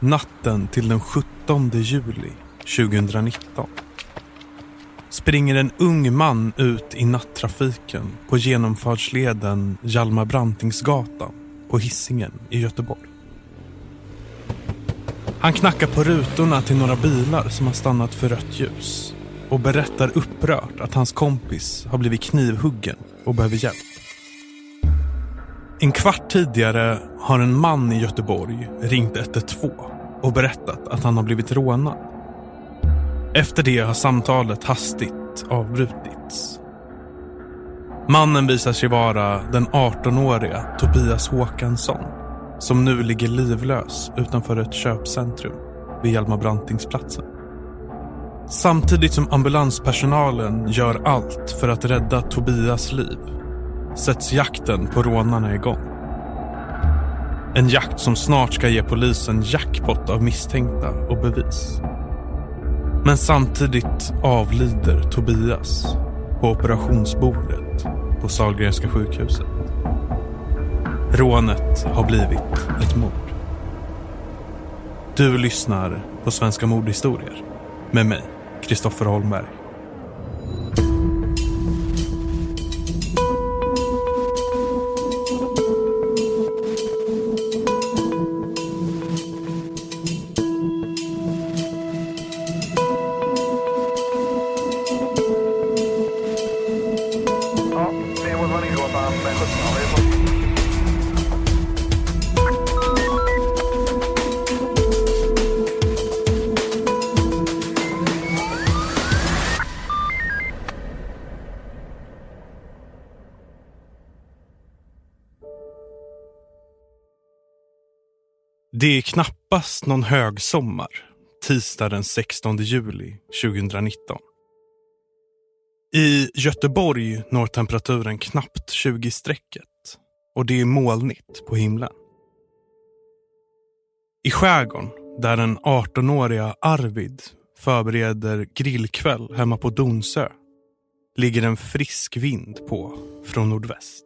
natten till den 17 juli 2019 springer en ung man ut i nattrafiken på genomfartsleden Hjalmar Brantingsgatan på Hisingen i Göteborg. Han knackar på rutorna till några bilar som har stannat för rött ljus och berättar upprört att hans kompis har blivit knivhuggen och behöver hjälp. En kvart tidigare har en man i Göteborg ringt 112 och berättat att han har blivit rånad. Efter det har samtalet hastigt avbrutits. Mannen visar sig vara den 18-åriga Tobias Håkansson som nu ligger livlös utanför ett köpcentrum vid Hjalmar Brantingsplatsen. Samtidigt som ambulanspersonalen gör allt för att rädda Tobias liv sätts jakten på rånarna igång. En jakt som snart ska ge polisen jackpot av misstänkta och bevis. Men samtidigt avlider Tobias på operationsbordet på Sahlgrenska sjukhuset. Rånet har blivit ett mord. Du lyssnar på Svenska mordhistorier med mig, Kristoffer Holmberg. Är knappast någon högsommar, tisdag den 16 juli 2019. I Göteborg når temperaturen knappt 20-strecket och det är molnigt på himlen. I skärgården, där den 18-åriga Arvid förbereder grillkväll hemma på Donsö, ligger en frisk vind på från nordväst.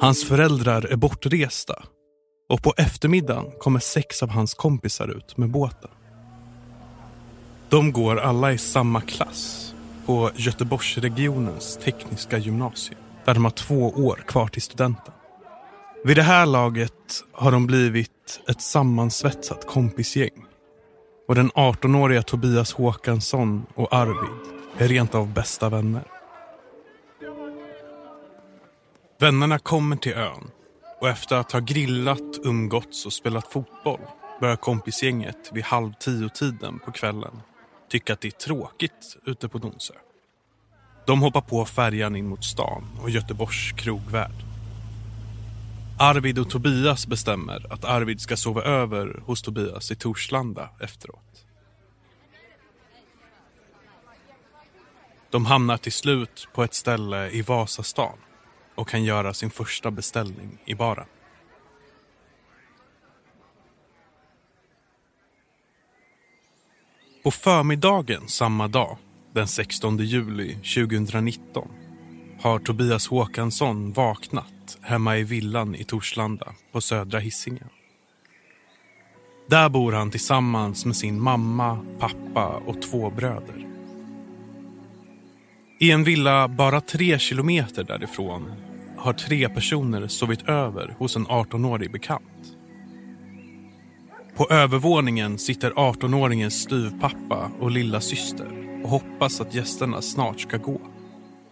Hans föräldrar är bortresta och på eftermiddagen kommer sex av hans kompisar ut med båten. De går alla i samma klass på Göteborgsregionens tekniska gymnasium där de har två år kvar till studenten. Vid det här laget har de blivit ett sammansvetsat kompisgäng och den 18-åriga Tobias Håkansson och Arvid är rent av bästa vänner. Vännerna kommer till ön och efter att ha grillat, umgåtts och spelat fotboll börjar kompisgänget vid halv tio-tiden på kvällen tycka att det är tråkigt ute på Donsö. De hoppar på färjan in mot stan och Göteborgs krogvärld. Arvid och Tobias bestämmer att Arvid ska sova över hos Tobias i Torslanda efteråt. De hamnar till slut på ett ställe i Vasastan och kan göra sin första beställning i baren. På förmiddagen samma dag, den 16 juli 2019 har Tobias Håkansson vaknat hemma i villan i Torslanda på södra Hisingen. Där bor han tillsammans med sin mamma, pappa och två bröder. I en villa bara tre kilometer därifrån har tre personer sovit över hos en 18-årig bekant. På övervåningen sitter 18-åringens styvpappa och lilla syster och hoppas att gästerna snart ska gå.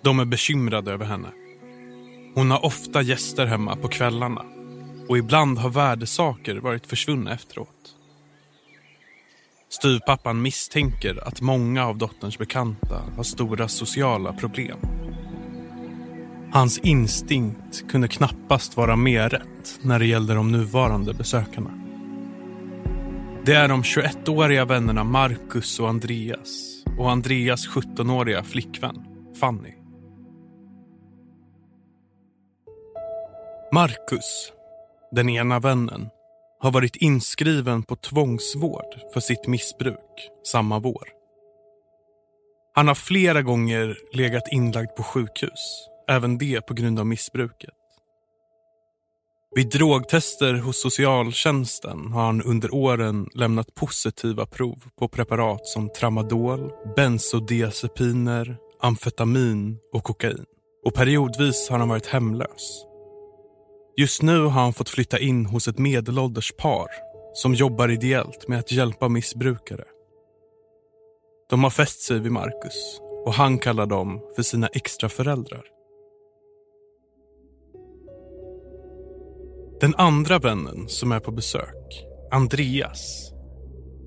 De är bekymrade över henne. Hon har ofta gäster hemma på kvällarna och ibland har värdesaker varit försvunna efteråt. Styvpappan misstänker att många av dotterns bekanta har stora sociala problem. Hans instinkt kunde knappast vara mer rätt när det gällde de nuvarande besökarna. Det är de 21-åriga vännerna Marcus och Andreas och Andreas 17-åriga flickvän Fanny. Marcus, den ena vännen, har varit inskriven på tvångsvård för sitt missbruk samma vår. Han har flera gånger legat inlagd på sjukhus även det på grund av missbruket. Vid drogtester hos socialtjänsten har han under åren lämnat positiva prov på preparat som tramadol, bensodiazepiner, amfetamin och kokain. Och periodvis har han varit hemlös. Just nu har han fått flytta in hos ett medelålders par som jobbar ideellt med att hjälpa missbrukare. De har fäst sig vid Marcus och han kallar dem för sina extraföräldrar. Den andra vännen som är på besök, Andreas,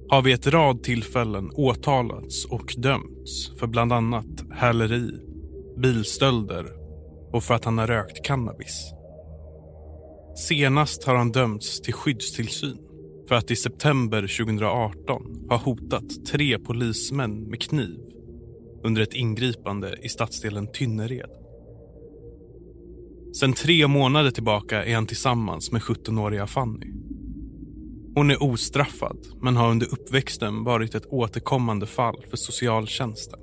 har vid ett rad tillfällen åtalats och dömts för bland annat häleri, bilstölder och för att han har rökt cannabis. Senast har han dömts till skyddstillsyn för att i september 2018 ha hotat tre polismän med kniv under ett ingripande i stadsdelen Tynnered. Sen tre månader tillbaka är han tillsammans med 17-åriga Fanny. Hon är ostraffad, men har under uppväxten varit ett återkommande fall för socialtjänsten.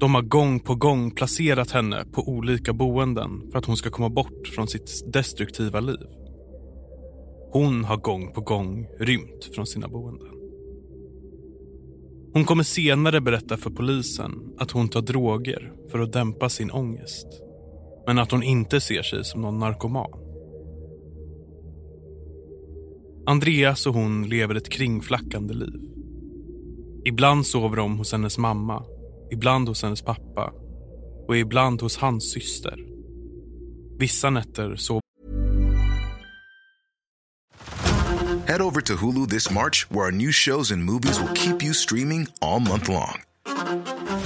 De har gång på gång placerat henne på olika boenden för att hon ska komma bort från sitt destruktiva liv. Hon har gång på gång rymt från sina boenden. Hon kommer senare berätta för polisen att hon tar droger för att dämpa sin ångest. Men att hon inte ser sig som någon narkoman. Andreas och hon lever ett kringflackande liv. Ibland sover de hos hennes mamma, ibland hos hennes pappa och ibland hos hans syster. Vissa nätter sov... Head over to Hulu this march where our new shows and movies will keep you streaming all month long.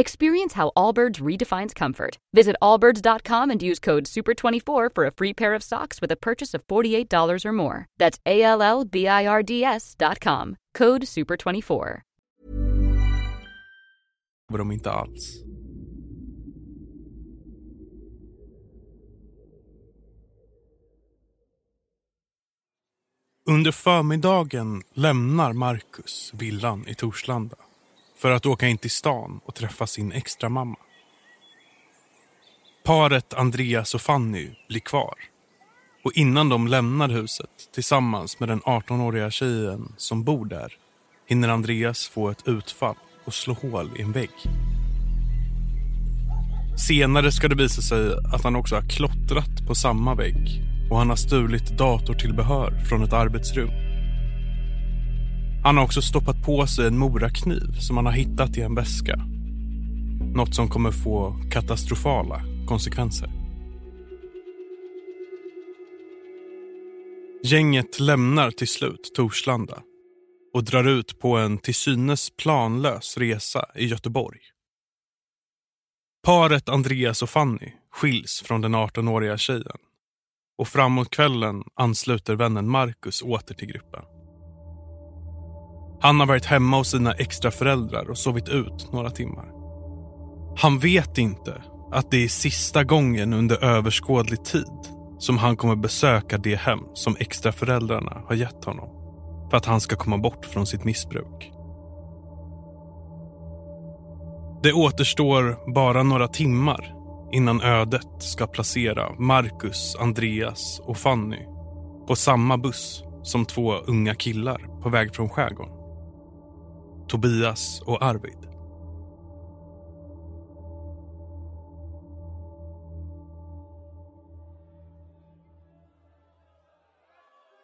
Experience how Allbirds redefines comfort. Visit allbirds.com and use code SUPER24 for a free pair of socks with a purchase of $48 or more. That's A L L B I R D S.com. Code SUPER24. De. Under förmiddagen lämnar Marcus villan i Torslanda. för att åka in till stan och träffa sin extra mamma. Paret Andreas och Fanny blir kvar. Och innan de lämnar huset tillsammans med den 18-åriga tjejen som bor där hinner Andreas få ett utfall och slå hål i en vägg. Senare ska det visa sig att han också har klottrat på samma vägg och han har stulit datortillbehör från ett arbetsrum. Han har också stoppat på sig en morakniv som han har hittat i en väska. Något som kommer få katastrofala konsekvenser. Gänget lämnar till slut Torslanda och drar ut på en till synes planlös resa i Göteborg. Paret Andreas och Fanny skiljs från den 18-åriga tjejen och framåt kvällen ansluter vännen Marcus åter till gruppen. Han har varit hemma hos sina extraföräldrar och sovit ut några timmar. Han vet inte att det är sista gången under överskådlig tid som han kommer besöka det hem som extraföräldrarna har gett honom för att han ska komma bort från sitt missbruk. Det återstår bara några timmar innan ödet ska placera Marcus, Andreas och Fanny på samma buss som två unga killar på väg från skärgården. Tobias och Arvid.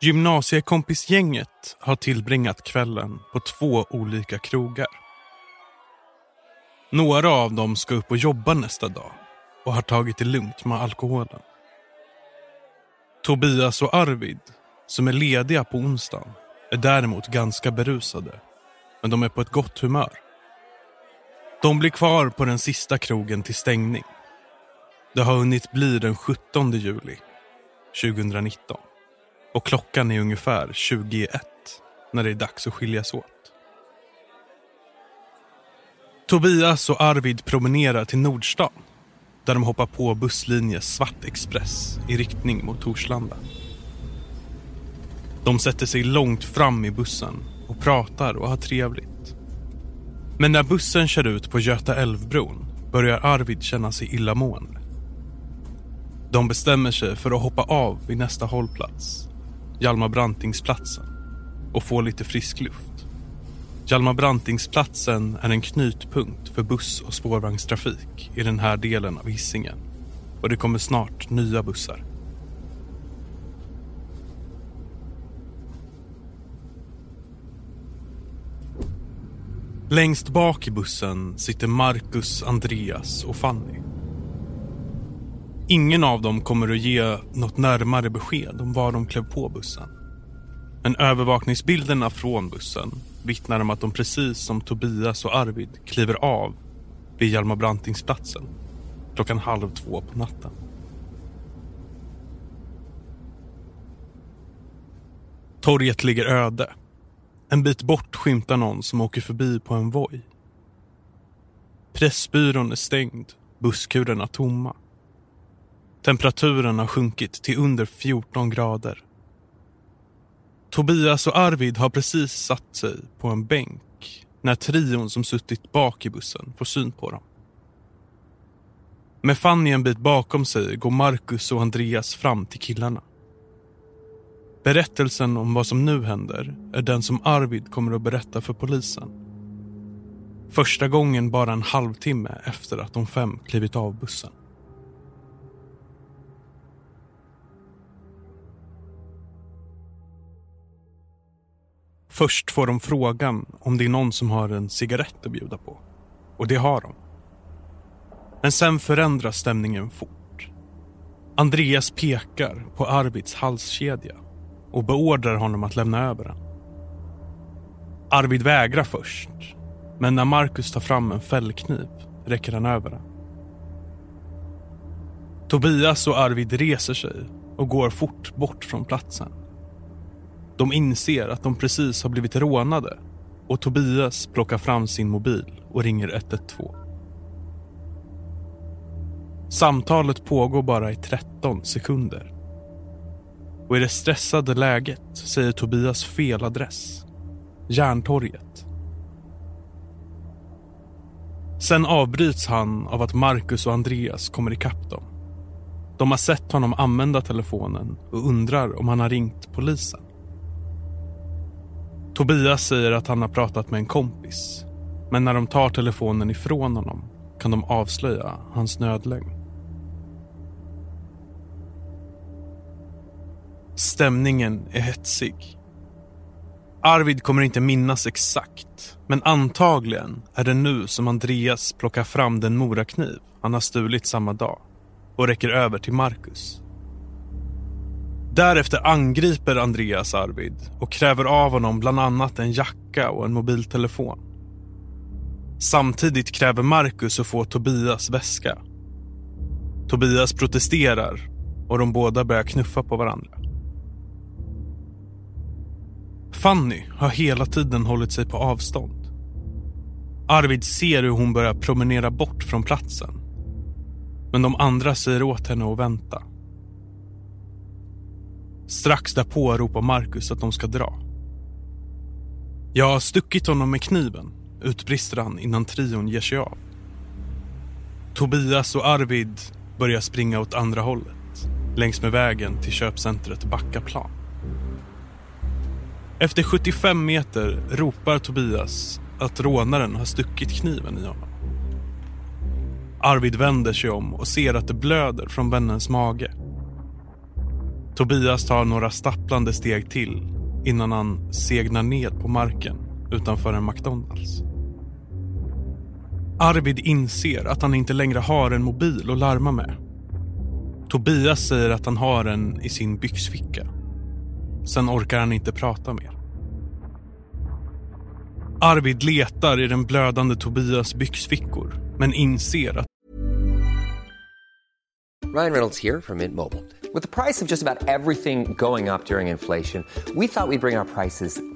Gymnasiekompisgänget har tillbringat kvällen på två olika krogar. Några av dem ska upp och jobba nästa dag och har tagit det lugnt med alkoholen. Tobias och Arvid, som är lediga på onsdagen, är däremot ganska berusade. Men de är på ett gott humör. De blir kvar på den sista krogen till stängning. Det har hunnit bli den 17 juli 2019 och klockan är ungefär 21 när det är dags att skiljas åt. Tobias och Arvid promenerar till Nordstan där de hoppar på busslinje Svart Express i riktning mot Torslanda. De sätter sig långt fram i bussen och pratar och har trevligt. Men när bussen kör ut på Göta älvbron börjar Arvid känna sig illamående. De bestämmer sig för att hoppa av vid nästa hållplats Hjalmar Brantingsplatsen och få lite frisk luft. Hjalmar Brantingsplatsen är en knutpunkt för buss och spårvagnstrafik i den här delen av Hisingen och det kommer snart nya bussar. Längst bak i bussen sitter Marcus, Andreas och Fanny. Ingen av dem kommer att ge något närmare besked om var de klev på bussen. Men övervakningsbilderna från bussen vittnar om att de precis som Tobias och Arvid kliver av vid Hjalmar Brantingsplatsen klockan halv två på natten. Torget ligger öde. En bit bort skymtar någon som åker förbi på en voj. Pressbyrån är stängd, busskurerna tomma. Temperaturen har sjunkit till under 14 grader. Tobias och Arvid har precis satt sig på en bänk när trion som suttit bak i bussen får syn på dem. Med Fanny en bit bakom sig går Marcus och Andreas fram till killarna. Berättelsen om vad som nu händer är den som Arvid kommer att berätta för polisen. Första gången bara en halvtimme efter att de fem klivit av bussen. Först får de frågan om det är någon som har en cigarett att bjuda på. Och det har de. Men sen förändras stämningen fort. Andreas pekar på Arvids halskedja och beordrar honom att lämna över den. Arvid vägrar först, men när Marcus tar fram en fällkniv räcker han över den. Tobias och Arvid reser sig och går fort bort från platsen. De inser att de precis har blivit rånade och Tobias plockar fram sin mobil och ringer 112. Samtalet pågår bara i 13 sekunder. Och i det stressade läget säger Tobias fel adress. Järntorget. Sen avbryts han av att Marcus och Andreas kommer ikapp dem. De har sett honom använda telefonen och undrar om han har ringt polisen. Tobias säger att han har pratat med en kompis. Men när de tar telefonen ifrån honom kan de avslöja hans nödlögn. Stämningen är hetsig. Arvid kommer inte minnas exakt, men antagligen är det nu som Andreas plockar fram den morakniv han har stulit samma dag och räcker över till Marcus. Därefter angriper Andreas Arvid och kräver av honom bland annat en jacka och en mobiltelefon. Samtidigt kräver Marcus att få Tobias väska. Tobias protesterar och de båda börjar knuffa på varandra. Fanny har hela tiden hållit sig på avstånd. Arvid ser hur hon börjar promenera bort från platsen. Men de andra säger åt henne att vänta. Strax därpå ropar Marcus att de ska dra. Jag har stuckit honom med kniven, utbrister han innan trion ger sig av. Tobias och Arvid börjar springa åt andra hållet längs med vägen till köpcentret Backaplan. Efter 75 meter ropar Tobias att rånaren har stuckit kniven i honom. Arvid vänder sig om och ser att det blöder från vännens mage. Tobias tar några stapplande steg till innan han segnar ned på marken utanför en McDonalds. Arvid inser att han inte längre har en mobil att larma med. Tobias säger att han har en i sin byxficka. Sen orkar han inte prata mer. Arvid letar i den blödande Tobias byxfickor men inser att Ryan Reynolds här från Mint Mobile. With the price of just about everything going up during vi we thought we'd bring priser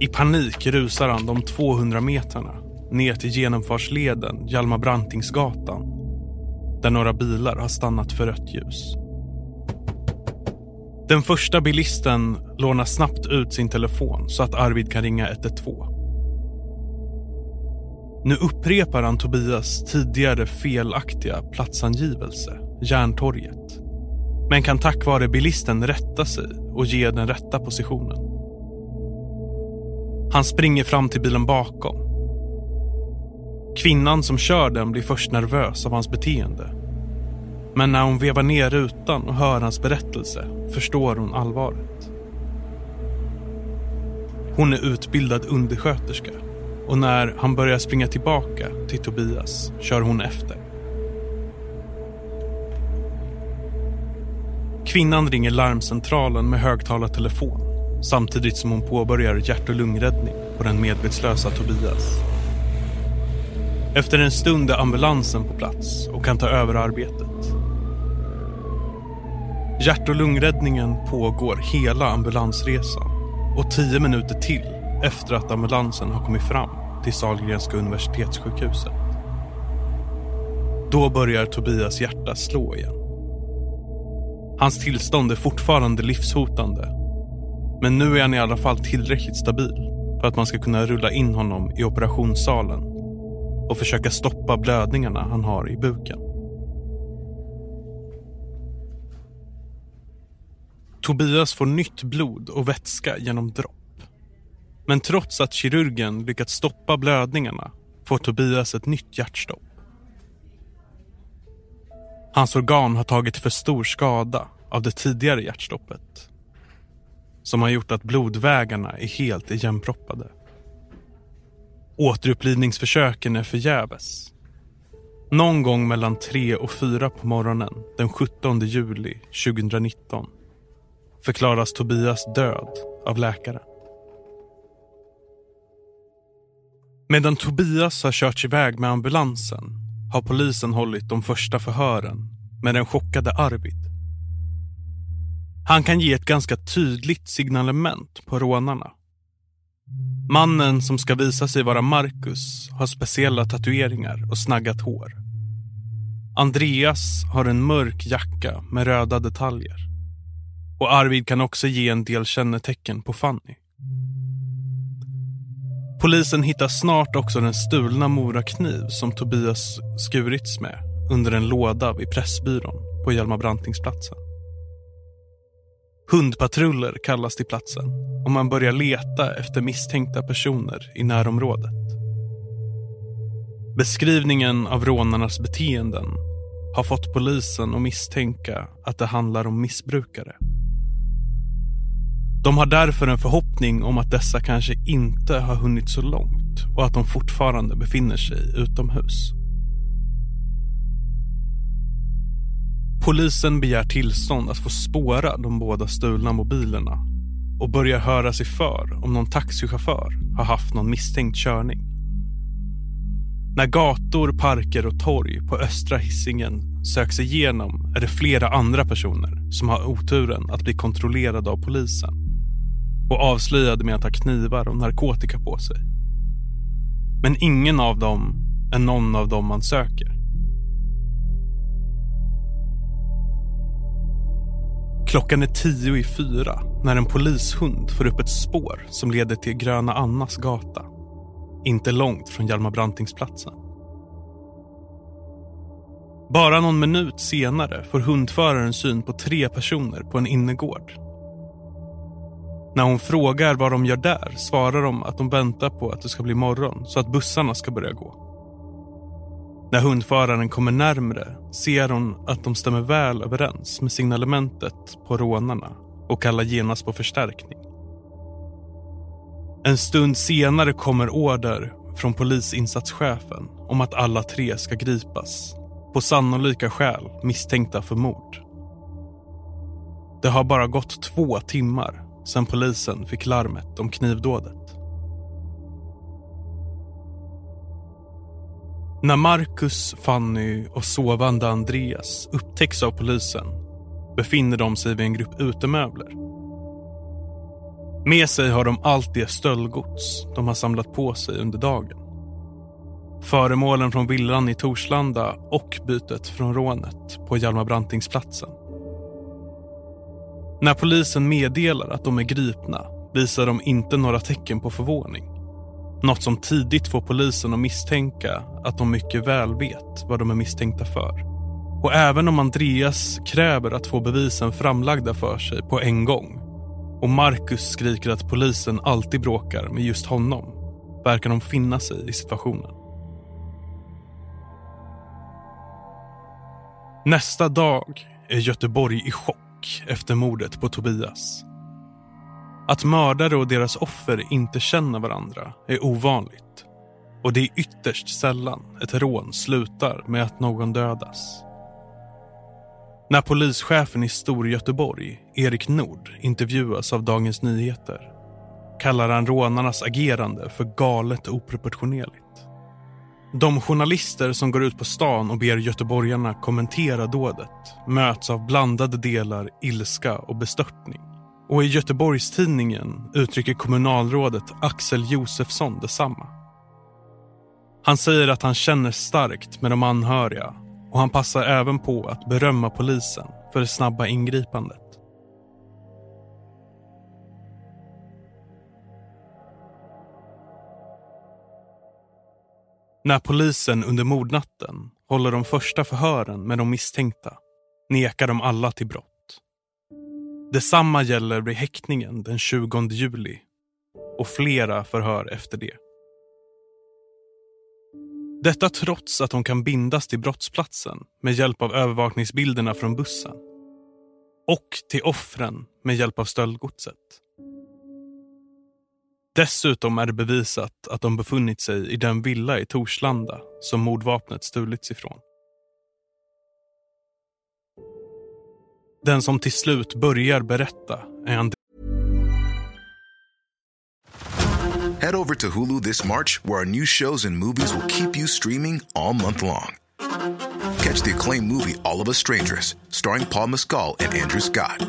I panik rusar han de 200 meterna ner till genomfartsleden Hjalmar Brantingsgatan där några bilar har stannat för rött ljus. Den första bilisten lånar snabbt ut sin telefon så att Arvid kan ringa 112. Nu upprepar han Tobias tidigare felaktiga platsangivelse, Järntorget men kan tack vare bilisten rätta sig och ge den rätta positionen. Han springer fram till bilen bakom. Kvinnan som kör den blir först nervös av hans beteende. Men när hon vevar ner rutan och hör hans berättelse förstår hon allvaret. Hon är utbildad undersköterska och när han börjar springa tillbaka till Tobias kör hon efter. Kvinnan ringer larmcentralen med högtalartelefon samtidigt som hon påbörjar hjärt och lungräddning på den medvetslösa Tobias. Efter en stund är ambulansen på plats och kan ta över arbetet. Hjärt och lungräddningen pågår hela ambulansresan och tio minuter till efter att ambulansen har kommit fram till Sahlgrenska universitetssjukhuset. Då börjar Tobias hjärta slå igen. Hans tillstånd är fortfarande livshotande. Men nu är han i alla fall tillräckligt stabil för att man ska kunna rulla in honom i operationssalen och försöka stoppa blödningarna han har i buken. Tobias får nytt blod och vätska genom dropp. Men trots att kirurgen lyckats stoppa blödningarna får Tobias ett nytt hjärtstopp. Hans organ har tagit för stor skada av det tidigare hjärtstoppet som har gjort att blodvägarna är helt igenproppade. Återupplivningsförsöken är förgäves. Någon gång mellan tre och fyra på morgonen den 17 juli 2019 förklaras Tobias död av läkare. Medan Tobias har körts iväg med ambulansen har polisen hållit de första förhören med den chockade Arvid. Han kan ge ett ganska tydligt signalement på rånarna. Mannen som ska visa sig vara Marcus har speciella tatueringar och snaggat hår. Andreas har en mörk jacka med röda detaljer. Och Arvid kan också ge en del kännetecken på Fanny. Polisen hittar snart också den stulna morakniv som Tobias skurits med under en låda vid Pressbyrån på Hjalmar Brantingsplatsen. Hundpatruller kallas till platsen och man börjar leta efter misstänkta personer i närområdet. Beskrivningen av rånarnas beteenden har fått polisen att misstänka att det handlar om missbrukare. De har därför en förhoppning om att dessa kanske inte har hunnit så långt och att de fortfarande befinner sig utomhus. Polisen begär tillstånd att få spåra de båda stulna mobilerna och börjar höra sig för om någon taxichaufför har haft någon misstänkt körning. När gator, parker och torg på östra hissingen söks igenom är det flera andra personer som har oturen att bli kontrollerade av polisen och avslöjade med att ha knivar och narkotika på sig. Men ingen av dem är någon av dem man söker. Klockan är tio i fyra när en polishund får upp ett spår som leder till Gröna Annas gata. Inte långt från Hjalmar Brantingsplatsen. Bara någon minut senare får hundföraren syn på tre personer på en innergård. När hon frågar vad de gör där svarar de att de väntar på att det ska bli morgon så att bussarna ska börja gå. När hundföraren kommer närmre ser hon att de stämmer väl överens med signalementet på rånarna och kallar genast på förstärkning. En stund senare kommer order från polisinsatschefen om att alla tre ska gripas på sannolika skäl misstänkta för mord. Det har bara gått två timmar sedan polisen fick larmet om knivdådet. När Marcus, Fanny och sovande Andreas upptäcks av polisen befinner de sig vid en grupp utemöbler. Med sig har de allt det stöldgods de har samlat på sig under dagen. Föremålen från villan i Torslanda och bytet från rånet på Hjalmar Brantingsplatsen. När polisen meddelar att de är gripna visar de inte några tecken på förvåning. Något som tidigt får polisen att misstänka att de mycket väl vet vad de är misstänkta för. Och även om Andreas kräver att få bevisen framlagda för sig på en gång och Marcus skriker att polisen alltid bråkar med just honom verkar de finna sig i situationen. Nästa dag är Göteborg i chock efter mordet på Tobias. Att mördare och deras offer inte känner varandra är ovanligt. Och det är ytterst sällan ett rån slutar med att någon dödas. När polischefen i Storgöteborg, Erik Nord, intervjuas av Dagens Nyheter kallar han rånarnas agerande för galet och oproportionerligt. De journalister som går ut på stan och ber göteborgarna kommentera dådet möts av blandade delar ilska och bestörtning. Och i Göteborgstidningen uttrycker kommunalrådet Axel Josefsson detsamma. Han säger att han känner starkt med de anhöriga och han passar även på att berömma polisen för det snabba ingripandet. När polisen under mordnatten håller de första förhören med de misstänkta nekar de alla till brott. Detsamma gäller vid häktningen den 20 juli och flera förhör efter det. Detta trots att de kan bindas till brottsplatsen med hjälp av övervakningsbilderna från bussen och till offren med hjälp av stöldgodset. Dessutom är det bevisat att de befunnit sig i den villa i Torslanda som mordvapnet stulits ifrån. Den som till slut börjar berätta är Head over to Hulu this March, where our new shows and movies will keep you streaming all month long. Catch the acclaimed movie All of Us Strangers, starring Paul Mescal and Andrew Scott.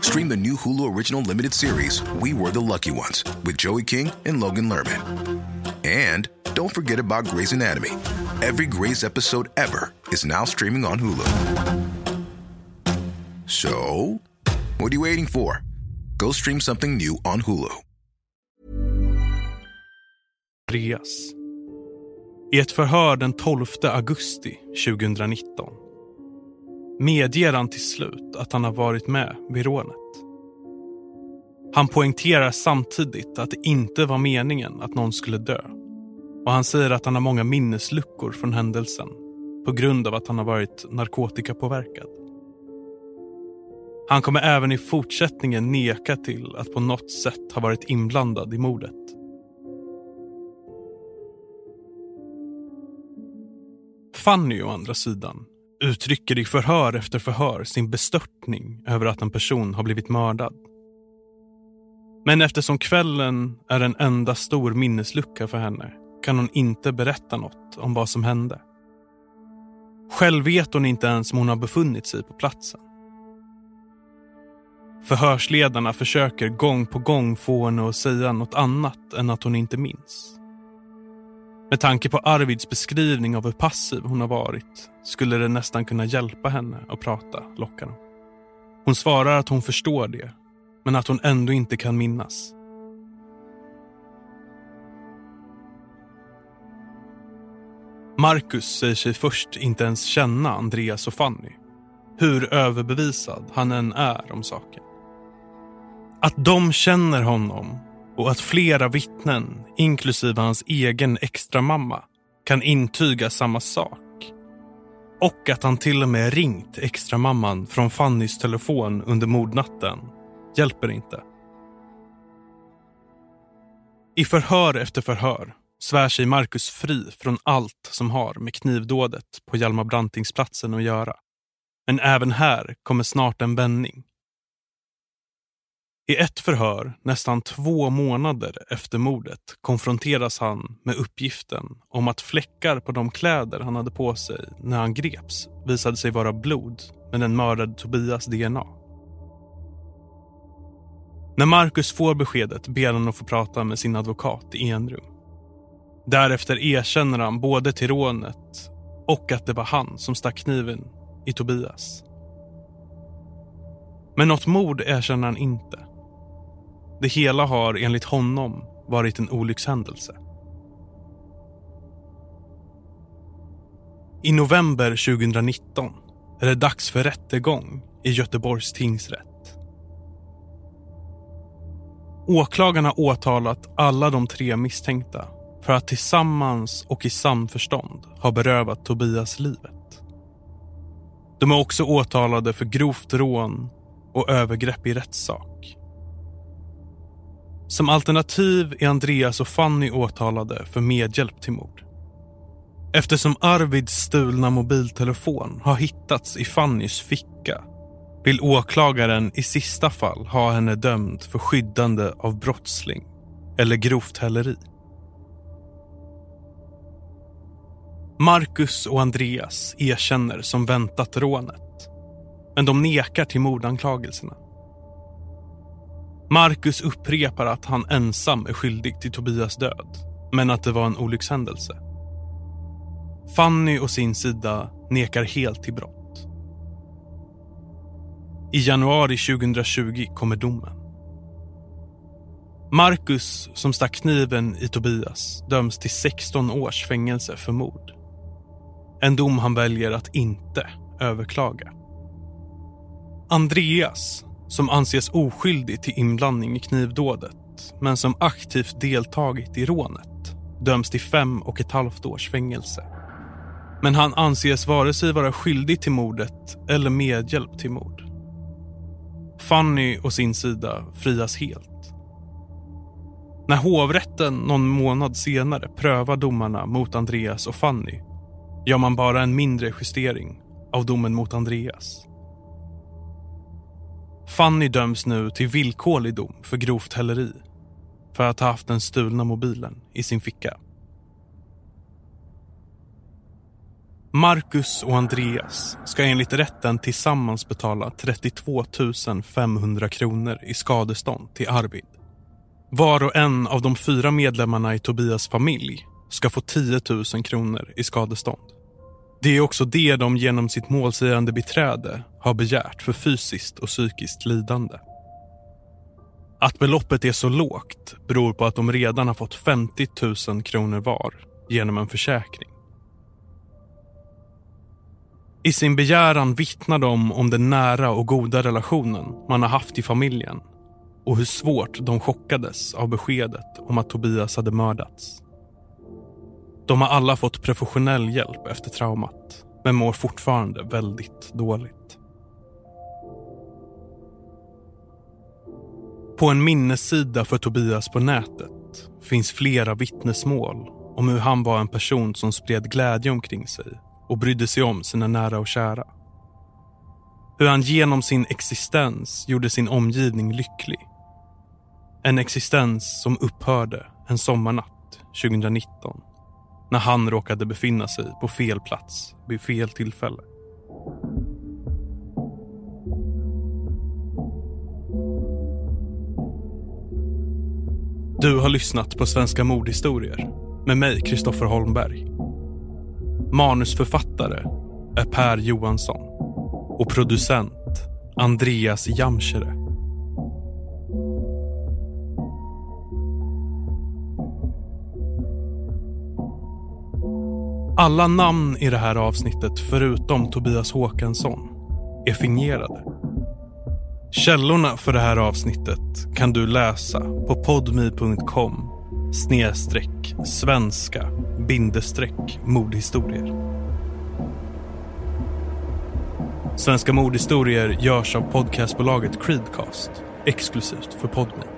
Stream the new Hulu original limited series We Were the Lucky Ones with Joey King and Logan Lerman. And don't forget about Grey's Anatomy. Every Grey's episode ever is now streaming on Hulu. So, what are you waiting for? Go stream something new on Hulu. I ett förhör den 12 augusti 2019 medger han till slut att han har varit med vid rånet. Han poängterar samtidigt att det inte var meningen att någon skulle dö. Och han säger att han har många minnesluckor från händelsen på grund av att han har varit narkotikapåverkad. Han kommer även i fortsättningen neka till att på något sätt ha varit inblandad i mordet. Fanny å andra sidan uttrycker i förhör efter förhör sin bestörtning över att en person har blivit mördad. Men eftersom kvällen är en enda stor minneslucka för henne kan hon inte berätta något om vad som hände. Själv vet hon inte ens om hon har befunnit sig på platsen. Förhörsledarna försöker gång på gång få henne att säga något annat än att hon inte minns. Med tanke på Arvids beskrivning av hur passiv hon har varit skulle det nästan kunna hjälpa henne att prata, lockar hon. Hon svarar att hon förstår det, men att hon ändå inte kan minnas. Marcus säger sig först inte ens känna Andreas och Fanny. Hur överbevisad han än är om saken. Att de känner honom och att flera vittnen, inklusive hans egen extramamma, kan intyga samma sak. Och att han till och med ringt extramamman från Fannys telefon under mordnatten hjälper inte. I förhör efter förhör svär sig Marcus fri från allt som har med knivdådet på Hjalmar Brantingsplatsen att göra. Men även här kommer snart en vändning. I ett förhör, nästan två månader efter mordet, konfronteras han med uppgiften om att fläckar på de kläder han hade på sig när han greps visade sig vara blod med den mördade Tobias DNA. När Marcus får beskedet ber han att få prata med sin advokat i enrum. Därefter erkänner han både till rånet och att det var han som stack kniven i Tobias. Men något mord erkänner han inte. Det hela har enligt honom varit en olyckshändelse. I november 2019 är det dags för rättegång i Göteborgs tingsrätt. Åklagarna åtalat alla de tre misstänkta för att tillsammans och i samförstånd ha berövat Tobias livet. De är också åtalade för grovt rån och övergrepp i rättssak. Som alternativ är Andreas och Fanny åtalade för medhjälp till mord. Eftersom Arvids stulna mobiltelefon har hittats i Fannys ficka vill åklagaren i sista fall ha henne dömd för skyddande av brottsling eller grovt häleri. Marcus och Andreas erkänner som väntat rånet. Men de nekar till mordanklagelserna. Marcus upprepar att han ensam är skyldig till Tobias död, men att det var en olyckshändelse. Fanny och sin sida nekar helt till brott. I januari 2020 kommer domen. Marcus, som stack kniven i Tobias, döms till 16 års fängelse för mord. En dom han väljer att inte överklaga. Andreas, som anses oskyldig till inblandning i knivdådet men som aktivt deltagit i rånet, döms till fem och ett halvt års fängelse. Men han anses vare sig vara skyldig till mordet eller medhjälp till mord. Fanny och sin sida frias helt. När hovrätten någon månad senare prövar domarna mot Andreas och Fanny gör man bara en mindre justering av domen mot Andreas. Fanny döms nu till villkorlig dom för grovt häleri för att ha haft den stulna mobilen i sin ficka. Marcus och Andreas ska enligt rätten tillsammans betala 32 500 kronor i skadestånd till Arvid. Var och en av de fyra medlemmarna i Tobias familj ska få 10 000 kronor i skadestånd. Det är också det de genom sitt målsägande beträde har begärt för fysiskt och psykiskt lidande. Att beloppet är så lågt beror på att de redan har fått 50 000 kronor var genom en försäkring. I sin begäran vittnar de om den nära och goda relationen man har haft i familjen och hur svårt de chockades av beskedet om att Tobias hade mördats. De har alla fått professionell hjälp efter traumat men mår fortfarande väldigt dåligt. På en minnessida för Tobias på nätet finns flera vittnesmål om hur han var en person som spred glädje omkring sig och brydde sig om sina nära och kära. Hur han genom sin existens gjorde sin omgivning lycklig. En existens som upphörde en sommarnatt 2019 när han råkade befinna sig på fel plats vid fel tillfälle. Du har lyssnat på Svenska mordhistorier med mig, Kristoffer Holmberg. Manusförfattare är Per Johansson och producent Andreas Jamschere. Alla namn i det här avsnittet, förutom Tobias Håkansson, är fingerade. Källorna för det här avsnittet kan du läsa på podmi.com snedstreck svenska bindestreck mordhistorier. Svenska mordhistorier görs av podcastbolaget Creedcast exklusivt för Podmi.